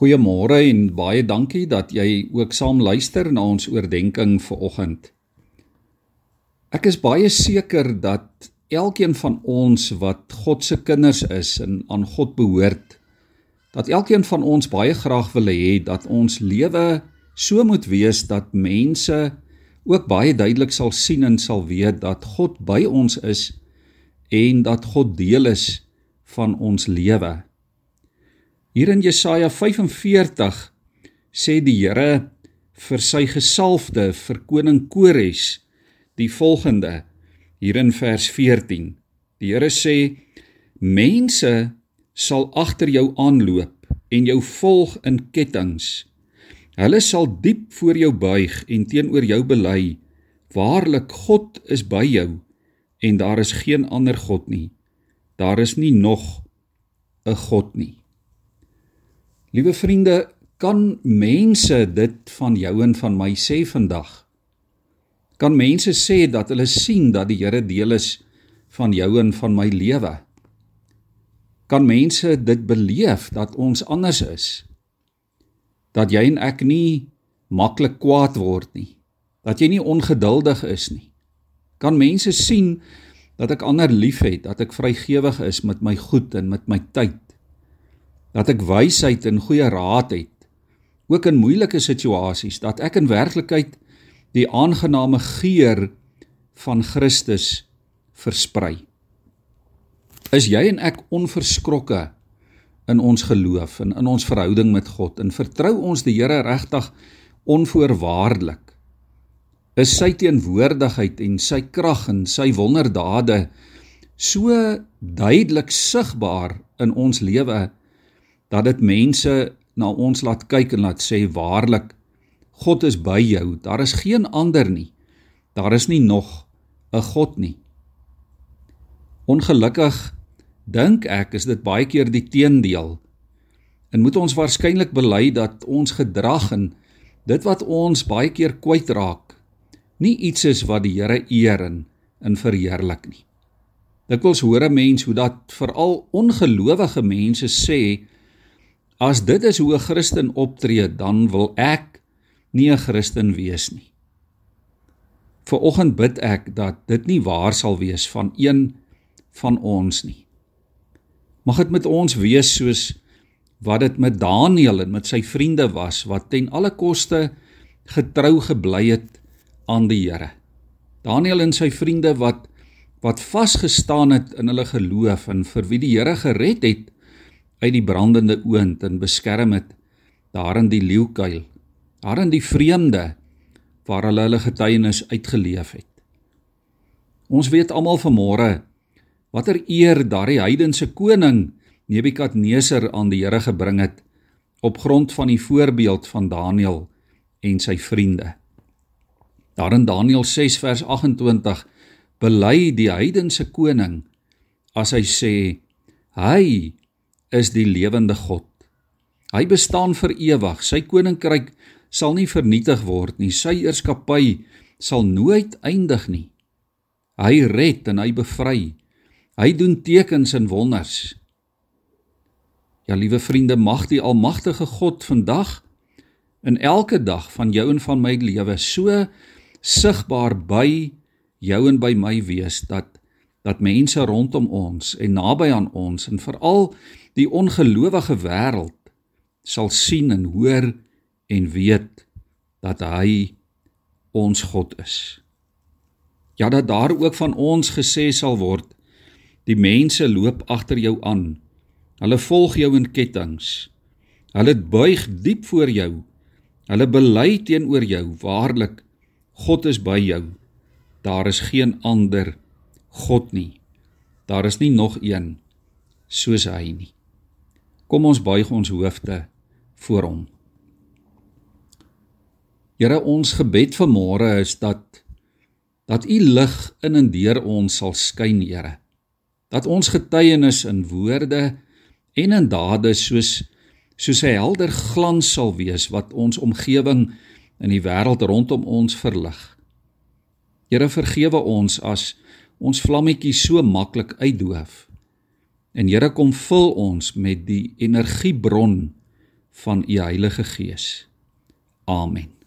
Goeiemôre en baie dankie dat jy ook saam luister na ons oordeenking vir oggend. Ek is baie seker dat elkeen van ons wat God se kinders is en aan God behoort, dat elkeen van ons baie graag wil hê dat ons lewe so moet wees dat mense ook baie duidelik sal sien en sal weet dat God by ons is en dat God deel is van ons lewe. Hier in Jesaja 45 sê die Here vir sy gesalfde vir koning Kores die volgende hier in vers 14. Die Here sê mense sal agter jou aanloop en jou volg in kettinge. Hulle sal diep voor jou buig en teenoor jou bely: Waarlik God is by jou en daar is geen ander god nie. Daar is nie nog 'n god nie. Liewe vriende, kan mense dit van jou en van my sê vandag? Kan mense sê dat hulle sien dat die Here deel is van jou en van my lewe? Kan mense dit beleef dat ons anders is? Dat jy en ek nie maklik kwaad word nie. Dat jy nie ongeduldig is nie. Kan mense sien dat ek ander liefhet, dat ek vrygewig is met my goed en met my tyd? Dat ek wysheid en goeie raad het. Ook in moeilike situasies dat ek in werklikheid die aangename geur van Christus versprei. Is jy en ek onverskrokke in ons geloof en in ons verhouding met God en vertrou ons die Here regtig onvoorwaardelik? Is sy teenwoordigheid en sy krag en sy wonderdade so duidelik sigbaar in ons lewe dat dit mense na ons laat kyk en laat sê waarlik God is by jou. Daar is geen ander nie. Daar is nie nog 'n God nie. Ongelukkig dink ek is dit baie keer die teendeel. En moet ons waarskynlik bely dat ons gedrag en dit wat ons baie keer kwytraak nie iets is wat die Here eer en in verheerlik nie. Dikwels hoor 'n mens hoe dat veral ongelowige mense sê As dit is hoe 'n Christen optree, dan wil ek nie 'n Christen wees nie. Viroggend bid ek dat dit nie waar sal wees van een van ons nie. Mag dit met ons wees soos wat dit met Daniël en met sy vriende was wat ten alle koste getrou gebly het aan die Here. Daniël en sy vriende wat wat vasgestaan het in hulle geloof en vir wie die Here gered het uit die brandende oond en beskerm het daar in die leeukuil, daar in die vreemde waar hulle hulle getuienis uitgeleef het. Ons weet almal vanmôre watter eer daardie heidense koning Nebukadneser aan die Here gebring het op grond van die voorbeeld van Daniël en sy vriende. Daar in Daniël 6 vers 28 bely die heidense koning as hy sê hy is die lewende God. Hy bestaan vir ewig. Sy koninkryk sal nie vernietig word nie. Sy heerskappy sal nooit eindig nie. Hy red en hy bevry. Hy doen tekens en wonders. Ja, liewe vriende, mag die almagtige God vandag in elke dag van jou en van my lewe so sigbaar by jou en by my wees dat dat mense rondom ons en naby aan ons en veral die ongelowige wêreld sal sien en hoor en weet dat hy ons God is. Ja dat daar ook van ons gesê sal word die mense loop agter jou aan. Hulle volg jou in kettinge. Hulle buig diep voor jou. Hulle bely teenoor jou waarlik God is by jou. Daar is geen ander God nie. Daar is nie nog een soos hy nie. Kom ons buig ons hoofde voor hom. Here, ons gebed vanmôre is dat dat u lig in en deur ons sal skyn, Here. Dat ons getuienis in woorde en in dade soos soos 'n helder glans sal wees wat ons omgewing in die wêreld rondom ons verlig. Here vergewe ons as ons vlammetjie so maklik uitdoof. En Here kom vul ons met die energiebron van u Heilige Gees. Amen.